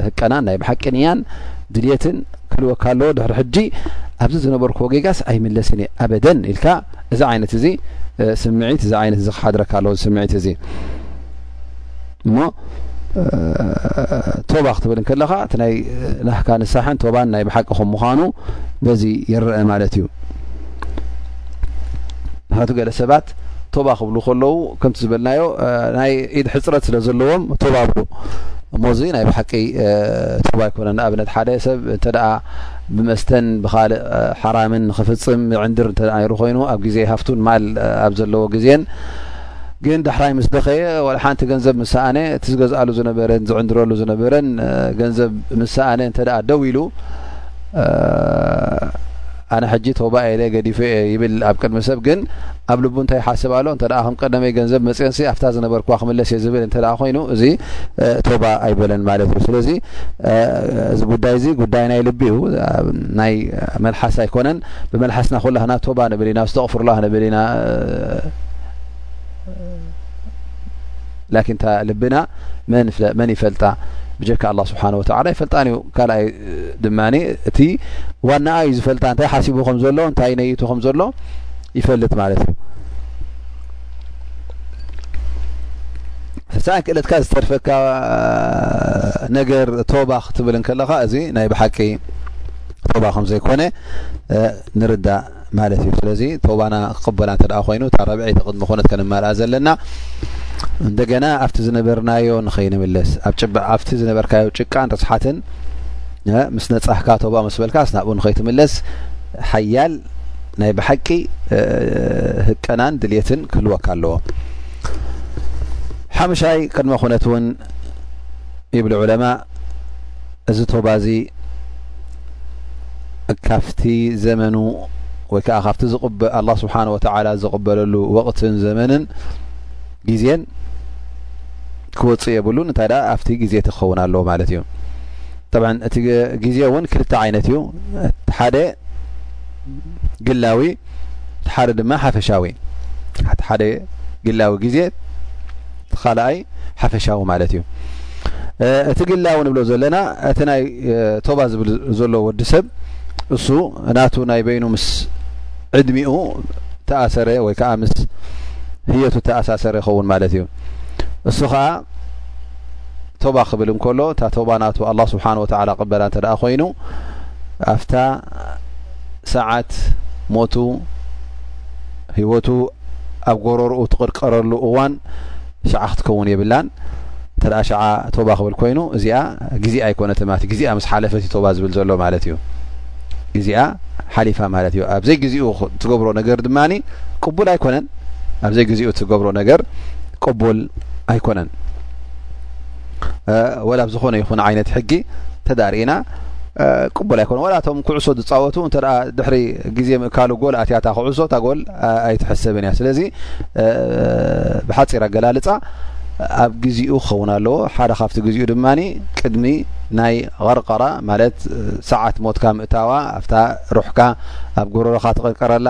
ህቀናን ናይ ብሓቂ ንያን ድልትን ክህልወካ ኣለዎ ድሕሪ ሕጂ ኣብዚ ዝነበርኩ ወጌጋስ ኣይምለስን እየ ኣበደን ኢልካ እዚ ዓይነት እዚ ስምዒት እዚ ዓይነት እዚ ክሓድረካ ኣለዎ ስምዒት እዚ እሞ ቶባ ክትብል ከለኻ እቲ ናይ ናህካ ንሳሕን ቶባን ናይ ብሓቂ ከም ምዃኑ በዚ ይረአ ማለት እዩ ምክንያቱ ገለ ሰባት ቶባ ክብሉ ከለዉ ከምቲ ዝበልናዮ ናይ ኢድ ሕፅረት ስለ ዘለዎም ቶባ ብሉ እሞዚ ናይ ብሓቂ ቶባ ኣይኮነ ንኣብነት ሓደ ሰብ እንተ ብመስተን ብካልእ ሓራምን ንክፍፅም ዕንድር እተ ይሩ ኮይኑ ኣብ ግዜ ሃፍቱን ማል ኣብ ዘለዎ ግዜን ግን ዳሕራይ ምስ ደኸየ ዋላ ሓንቲ ገንዘብ ምስ ሰኣነ እቲ ዝገዝኣሉ ዝነበረን ዝዕንድረሉ ዝነበረን ገንዘብ ምስ ሰኣነ እንተ ደኣ ደው ኢሉ ኣነ ሕጂ ተባ ኤለ ገዲፈ እየ ይብል ኣብ ቅድሚ ሰብ ግን ኣብ ልቡ እንታይ ይሓስብ ኣሎ እተ ከም ቀደመይ ገንዘብ መፅንሲ ኣብታ ዝነበርክዋ ክምለስ እየ ዝብል እተ ኮይኑ እዚ ተባ ኣይበለን ማለት እዩ ስለዚ እዚ ጉዳይ እዚ ጉዳይ ናይ ልቢ እዩ ናይ መልሓስ ኣይኮነን ብመልሓስና ኮላህና ቶባ ንብል ኢና ኣስተቕፍሩላህ ንብል ኢና ላኪን እታ ልብና መን ይፈልጣ ብጀካ ኣላ ስብሓን ወተላ ይፈልጣን እዩ ካልኣይ ድማ እቲ ዋናኣ እዩ ዝፈልጣ እንታይ ሓሲቡ ከም ዘሎ እንታይ ነይቱ ከም ዘሎ ይፈልጥ ማለት እዩ ፍሳን ክእለትካ ዝተርፈካ ነገር ቶባ ክትብል ከለካ እዚ ናይ ብሓቂ ቶባ ከም ዘይኮነ ንርዳእ ማለት እዩ ስለዚ ቶባና ክቕበላ እንተ ኮይኑ እታ ረብዐይቲ ቅድሚ ኮነት ከንማልኣ ዘለና እንደገና ኣብቲ ዝነበርናዮ ንኸይንምለስ ኣብ ጭብ ኣብቲ ዝነበርካዮ ጭቃን ርስሓትን ምስ ነጻህካ ቶባ ምስ በልካስ ናብኡ ንኸይትምለስ ሓያል ናይ ብሓቂ ህቀናን ድልትን ክህልወካ ኣለዎ ሓምሻይ ቅድመ ኩነት እውን ይብሉ ዕለማ እዚ ቶባ'ዚ ካብቲ ዘመኑ ወይ ከዓ ካብቲ ኣላህ ስብሓን ወተዓላ ዝቕበለሉ ወቕትን ዘመንን ግዜን ክወፅእ የብሉን እንታይ ደኣ ኣብቲ ግዜ እቲ ክኸውን ኣለዎ ማለት እዩ ጠብ እቲ ግዜ እውን ክልተ ዓይነት እዩ እቲ ሓደ ግላዊ እቲ ሓደ ድማ ሓፈሻዊ እቲ ሓደ ግላዊ ግዜ እቲ ካልኣይ ሓፈሻዊ ማለት እዩ እቲ ግላዊ ንብሎ ዘለና እቲ ናይ ቶባ ዝብል ዘሎ ወዲ ሰብ እሱ ናቱ ናይ በይኑ ምስ ዕድሚኡ ተኣሰረ ወይ ከዓ ምስ ህየቱ ተኣሳሰረ ይኸውን ማለት እዩ እሱ ከዓ ቶባ ክብል እንከሎ እታ ቶባ ናቱ ኣላ ስብሓን ወተላ ቅበላ እንተ ደኣ ኮይኑ ኣፍታ ሰዓት ሞቱ ህይወቱ ኣብ ጎረርኡ ትቕርቀረሉ እዋን ሸዓ ክትከውን የብላን እንተ ሸዓ ቶባ ክብል ኮይኑ እዚኣ ግዜ ኣይኮነተ ማለት ግዜኣ ምስ ሓለፈት እዩ ቶባ ዝብል ዘሎ ማለት እዩ ግዜኣ ሓሊፋ ማለት እዩ ኣብዘይ ግዜኡ ትገብሮ ነገር ድማ ቅቡል ኣይኮነን ኣብዘይ ግዜኡ ትገብሮ ነገር ቅቡል ኣይኮነን ወላ ዝኾነ ይኹን ዓይነት ሕጊ ተዳርእና ቅቡል ኣይኮነ ወላ እቶም ኩዕሶ ዝፃወቱ እተ ድሕሪ ግዜ ምእካሉ ጎል ኣትያታ ክዕሶ እታ ጎል ኣይትሕሰብን እያ ስለዚ ብሓፂር ኣገላልፃ ኣብ ግዜኡ ክኸውን ኣለዎ ሓደ ካብቲ ግዜኡ ድማ ቅድሚ ናይ ቐርቀራ ማለት ሰዓት ሞትካ ምእታዋ ኣብታ ሩሕካ ኣብ ጎረሮካ ትቕርቀረላ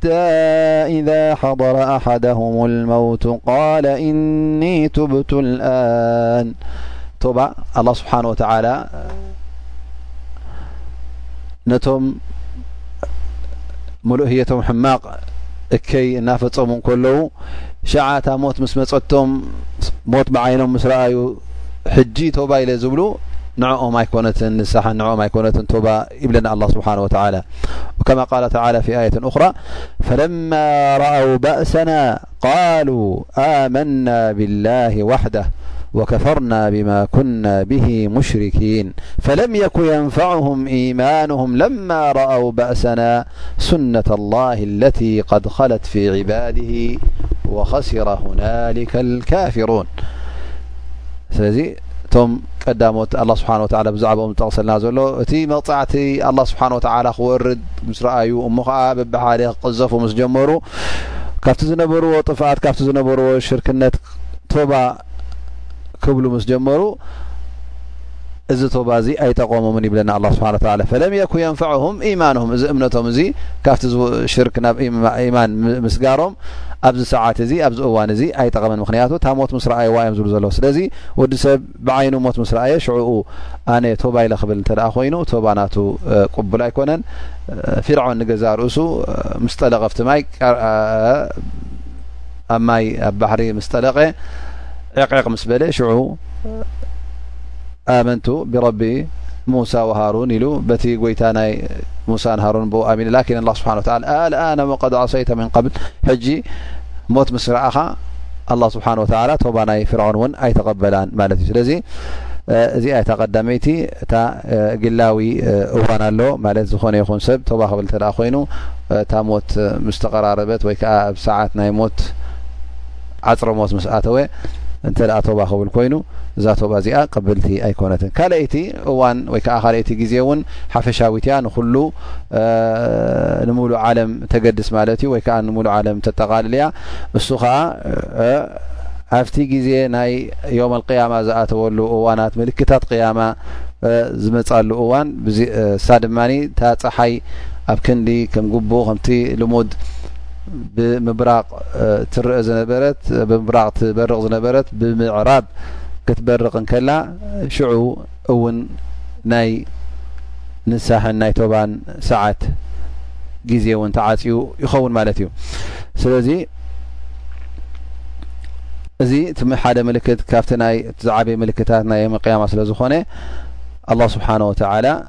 ሓታ ኢዛ ሓደረ ኣሓደሁም ልመውቱ ቃለ እኒ ቱብቱ ልኣን ቶባ ኣላ ስብሓን ወተዓላ ነቶም ምሉእ ህየቶም ሕማቕ እከይ እናፈፀሙ እንከለዉ ሸዓታ ሞት ምስ መፀቶም ሞት ብዓይኖም ምስ ረኣዩ ሕጂ ቶባ ኢለ ዝብሉ ንዕኦም ኣይኮነትን ንሳሓ ንዕኦም ኣይኮነትን ቶባ الله سبحانه وتعالى كما قال تعالى في آية أخرى فلما رأوا بأسنا قالوا آمنا بالله وحده وكفرنا بما كنا به مشركين فلم يكن ينفعهم إيمانهم لما رأوا بأسنا سنة الله التي قد خلت في عباده وخسر هنالك الكافرون እቶም ቀዳሞት ኣላ ስብሓን ወተላ ብዛዕባኦም ዝጠቕሰልና ዘሎ እቲ መቕፃዕቲ ኣላ ስብሓን ወተላ ክወርድ ምስ ረኣዩ እሞ ከዓ ብብሓደ ክቐዘፉ ምስ ጀመሩ ካብቲ ዝነበርዎ ጥፍኣት ካብቲ ዝነበርዎ ሽርክነት ቶባ ክብሉ ምስ ጀመሩ እዚ ቶባ እዚ ኣይጠቐሞምን ይብለና ኣላ ስብሓን ወተላ ፈለም የኩ የንፈዕሁም ኢማንሁም እዚ እምነቶም እዚ ካብቲ ሽርክ ናብ ኢማን ምስጋሮም ኣብዚ ሰዓት እዚ ኣብዚ እዋን እዚ ኣይጠቐመን ምኽንያቱ እታ ሞት ምስ ረኣይዋ እዮም ዝብሉ ዘለዉ ስለዚ ወዲ ሰብ ብዓይኑ ሞት ምስ ረኣየ ሽዕኡ ኣነ ቶባ ኢለ ክብል እንተ ኮይኑ ቶባ ናቱ ቅቡል ኣይኮነን ፊርዖን ንገዛ ርእሱ ምስ ጠለቐፍቲ ማይ ኣብ ማይ ኣብ ባሕሪ ምስ ጠለቐ ዕቕዕቕ ምስ በለ ሽዑ ኣመንቱ ቢረቢ ሙሳ ወሃሩን ኢሉ በቲ ጎይታ ናይ ሙሳን ሃሩን ብኡ ኣሚነ ላኪን ኣላ ስብሓን ወተላ ኣልኣነ ወቀድ ዓሰይተ ምን ቀብል ሕጂ ሞት ምስ ረኣኻ ኣላ ስብሓን ወተላ ቶባ ናይ ፍርዖን እውን ኣይተቐበላን ማለት እዩ ስለዚ እዚኣ እታ ቀዳመይቲ እታ ግላዊ እዋን ኣሎ ማለት ዝኾነ ይኹን ሰብ ቶባ ክብል እተ ኮይኑ እታ ሞት ምስ ተቀራረበት ወይ ከዓ ኣብ ሰዓት ናይ ሞት ዓጽረ ሞት ምስ ኣተወ እንተ ቶባ ክብል ኮይኑ እዛ ቶባ እዚኣ ቅብልቲ ኣይኮነትን ካልኣይቲ እዋን ወይ ከዓ ካልኣይቲ ግዜ እውን ሓፈሻዊት እያ ንኩሉ ንምሉእ ዓለም ተገድስ ማለት እዩ ወይ ከዓ ንምሉእ ዓለም ተጠቃልል እያ እሱ ከዓ ኣብቲ ግዜ ናይ ዮም ኣልቅያማ ዝኣተወሉ እዋናት ምልክታት ቅያማ ዝመፃሉ እዋን እሳ ድማ እታ ፀሓይ ኣብ ክንዲ ከም ጉቡ ከምቲ ልሙድ ብምብራቅ ትረኣ ዝነበረት ብምብራቕ ትበርቕ ዝነበረት ብምዕራብ ክትበርቕ እንከላ ሽዑ እውን ናይ ንሳሕን ናይ ቶባን ሰዓት ግዜ እውን ተዓፅዩ ይኸውን ማለት እዩ ስለዚ እዚ እቲ ሓደ ምልክት ካብቲ ናይ ዝዓበየ ምልክታት ናይ የመቅያማ ስለ ዝኾነ ኣላ ስብሓን ወተላ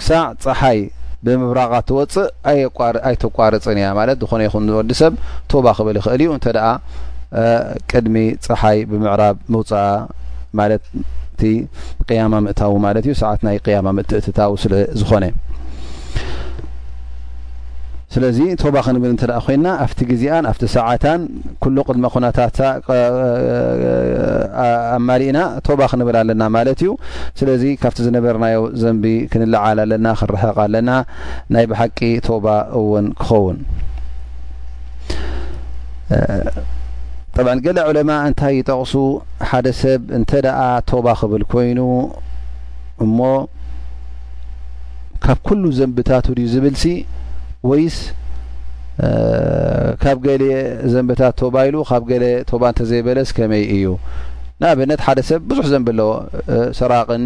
ክሳዕ ፀሓይ ብምብራቓ ትወፅእ ኣይተቋርፅን እያ ማለት ዝኾነ ይኹን ዝወዲ ሰብ ቶባ ክብል ይኽእል እዩ እንተ ደኣ ቅድሚ ፀሓይ ብምዕራብ ምውፃኣ ማለት እቲ ቅያማ ምእታዊ ማለት እዩ ሰዓት ናይ ቅያማ ምትእትታው ስለ ዝኾነ ስለዚ ቶባ ክንብል እንተ ኮይና ኣብቲ ግዜኣን ኣብቲ ሰዓታን ኩሉ ቅድመ ኩነታታ ኣማሊእና ቶባ ክንብል ኣለና ማለት እዩ ስለዚ ካብቲ ዝነበርናዮ ዘንቢ ክንለዓል ኣለና ክንርሕቕ ኣለና ናይ ብሓቂ ቶባ እውን ክኸውን ጠብ ገለ ዕለማ እንታይ ይጠቕሱ ሓደ ሰብ እንተ ደኣ ቶባ ክብል ኮይኑ እሞ ካብ ኩሉ ዘንብታቱ ድዩ ዝብልሲ ወይስ ካብ ገሌ ዘንብታት ቶባ ኢሉ ካብ ገለ ቶባ እንተዘይበለስ ከመይ እዩ ንኣብነት ሓደ ሰብ ብዙሕ ዘንብ ኣለዎ ሰራቅን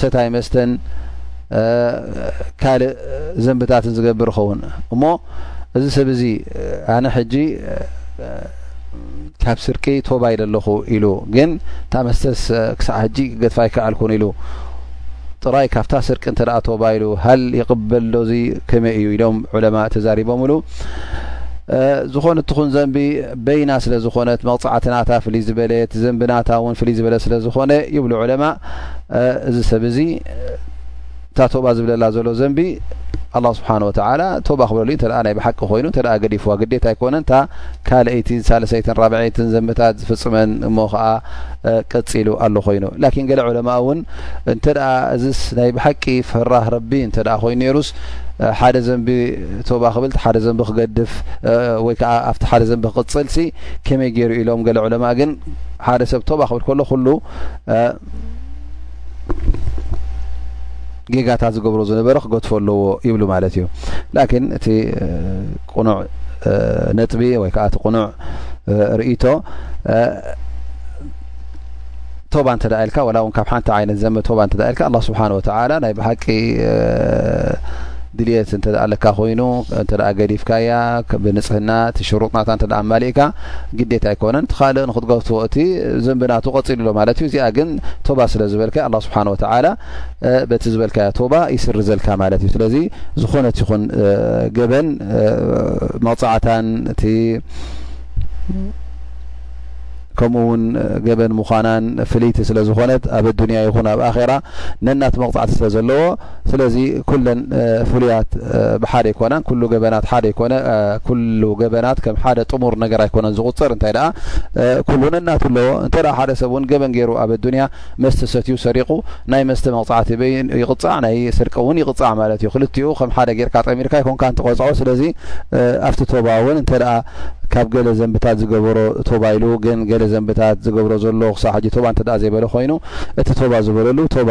ሰታይ መስተን ካልእ ዘንብታትን ዝገብር ይኸውን እሞ እዚ ሰብ እዚ ኣነ ሕጂ ካብ ስርቂ ቶባ ኢለ ኣለኹ ኢሉ ግን እታ መስተስ ክሳዕ ሕጂ ክገድፋ ኣይከኣልኩን ኢሉ ጥራይ ካብታ ስርቂ እንተ ተባሂሉ ሃል ይቕበል ዶ እዚ ከመይ እዩ ኢሎም ዑለማ ተዛሪቦምሉ ዝኾነ እትኹን ዘንቢ በይና ስለ ዝኾነት መቕፃዕቲ ናታ ፍልይ ዝበለት ዘንቢ ናታ እውን ፍልይ ዝበለ ስለ ዝኾነ ይብሉ ዑለማ እዚ ሰብ እዚ እታ ቶባ ዝብለላ ዘሎ ዘንቢ ኣላ ስብሓን ወተላ ቶባ ክብለሉ እተ ናይ ብሓቂ ኮይኑ እተ ገዲፍዋ ግዴት ኣይኮነን እታ ካልኣይቲን ሳለሰይትን ራብዐይትን ዘንብታት ዝፍፅመን እሞ ከዓ ቀፂሉ ኣሉ ኮይኑ ላኪን ገለ ዑለማ እውን እንተ እዚ ናይ ብሓቂ ፈራህ ረቢ እንተ ኮይኑ ነይሩስ ሓደ ዘንቢ ቶባ ክብል ሓደ ዘንቢ ክገድፍ ወይ ከዓ ኣብቲ ሓደ ዘንቢ ክቅፅልሲ ከመይ ገይሩ ኢሎም ገለ ዑለማ ግን ሓደ ሰብ ቶባ ክብል ከሎ ኩሉ ጌጋታት ዝገብሮ ዝነበረ ክገድፎ ኣለዎ ይብሉ ማለት እዩ ላኪን እቲ ቁኑዕ ነጥቢ ወይ ከዓ እቲ ቁኑዕ ርእቶ ቶባ እንተ ኢልካ ዋላ እውን ካብ ሓንቲ ዓይነት ዘመ ቶባ እንተ ኢልካ ኣላ ስብሓን ወተላ ናይ ብሓቂ ድልት እተ ኣለካ ኮይኑ እተ ገዲፍካያ ብንፅህና እቲ ሽሩጥናታ እተ ኣማሊእካ ግዴታ ኣይኮነን እቲ ካልእ ንክትገትዎ እቲ ዘንቢ ናቱ ቀፂሉ ኣሎ ማለት እዩ እዚኣ ግን ቶባ ስለ ዝበልካ ኣላ ስብሓን ወተዓላ በቲ ዝበልካዮ ቶባ ይስርዘልካ ማለት እዩ ስለዚ ዝኾነት ይኹን ገበን መቕፃዕታን እቲ ከምኡ እውን ገበን ምዃናን ፍልይቲ ስለ ዝኾነት ኣብ ኣዱንያ ይኹን ኣብ ኣኼራ ነናቲ መቕፃዕቲ ስለ ዘለዎ ስለዚ ኩለን ፍሉያት ብሓደ ኣይኮናን፣ ኩሉ ገበናት ሓደ ኣይኮነ፣ ኩሉ ገበናት ከም ሓደ ጥሙር ነገር ኣይኮነን ዝቑፅር፣ እንታይ ደኣ ኩሉ ነናቱ ኣለዎ። እንተ ሓደ ሰብ እውን ገበን ገይሩ ኣብ ኣዱንያ መስተ ሰትዩ ሰሪቑ ናይ መስተ መቕፃዕቲ ይቕፃዕ፣ ናይ ስርቂ እውን ይቕፃዕ ማለት እዩ። ክልቲኡ ከም ሓደ ጌርካ ጠሚርካ ኣይኮንካ እንትቐፅዖ። ስለዚ ኣብቲ ቶባ እውን እንተ ካብ ገለ ዘንብታት ዝገበሮ ቶባ ኢሉ ግን ገለ ዘንብታት ዝገብሮ ዘሎ ክሳብ ሕጂ ቶባ እንተ ዘይበለ ኮይኑ እቲ ቶባ ዝበለሉ ቶባ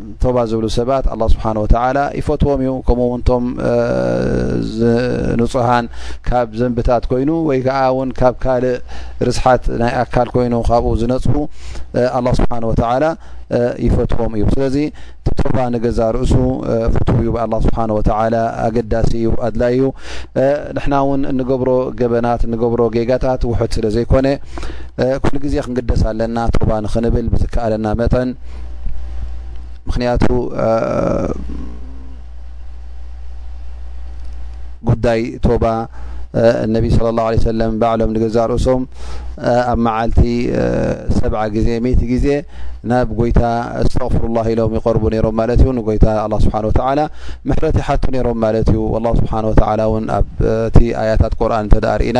ቶባ ዝብሉ ሰባት ኣላ ስብሓን ወተላ ይፈትዎም እዩ ከምኡ ውን ቶም ንፁሃን ካብ ዘንብታት ኮይኑ ወይ ከዓ ውን ካብ ካልእ ርስሓት ናይ ኣካል ኮይኑ ካብኡ ዝነፅሁ ኣላ ስብሓን ወተላ ይፈትዎም እዩ ስለዚ ቶባ ንገዛ ርእሱ ፍት እዩ ብኣላ ስብሓን ወተላ ኣገዳሲ እዩ ኣድላይ እዩ ንሕና ውን እንገብሮ ገበናት እንገብሮ ጌጋታት ውሑድ ስለ ዘይኮነ ኩሉ ግዜ ክንግደስ ኣለና ቶባ ንክንብል ብዝከኣለና መጠን ምክንያቱ ጉዳይ ቶባ እነቢ ስለ ላه ለ ሰለም ባዕሎም ንገዛ ርእሶም ኣብ መዓልቲ ሰብዓ ግዜ መት ግዜ ናብ ጎይታ እስተቕፍሩላ ኢሎም ይቐርቡ ነይሮም ማለት እዩ ንጎይታ ኣ ስብሓ ወተላ ምሕረት ይሓቱ ነይሮም ማለት እዩ ላ ስብሓ ወተላ እውን ኣብቲ ኣያታት ቁርን እተዳርእና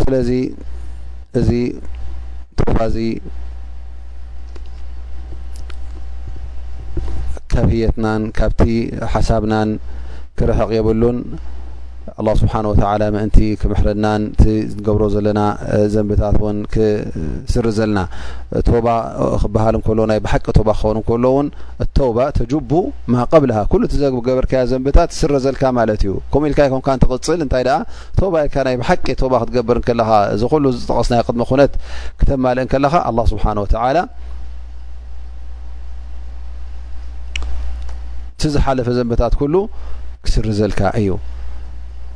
ስለዚ እዚ ተስፋ እዚ ካብ ህየትናን ካብቲ ሓሳብናን ክርሕቕ የብሉን ኣላ ስብሓን ወተላ ምእንቲ ክምሕረናን እቲ ዝገብሮ ዘለና ዘንብታት እውን ክስር ዘልና ቶባ ክበሃል እንከሎ ናይ ብሓቂ ቶባ ክኸውን እንከሎ እውን እተውባ ተጅቡ ማ ቀብልሃ ኩሉ እቲ ዝገበርካዮ ዘንብታት ትስረዘልካ ማለት እዩ ከምኡ ኢልካ ኣይኮንካን ትቕጽል እንታይ ደኣ ቶባ ኢልካ ናይ ብሓቂ ቶባ ክትገብር እንከለኻ እዚ ኩሉ ዝጠቐስናዮ ቅድመ ኩነት ክተማልእ እንከለኻ ኣላህ ስብሓን ወተዓላ እቲ ዝሓለፈ ዘንብታት ኩሉ ክስርዘልካ እዩ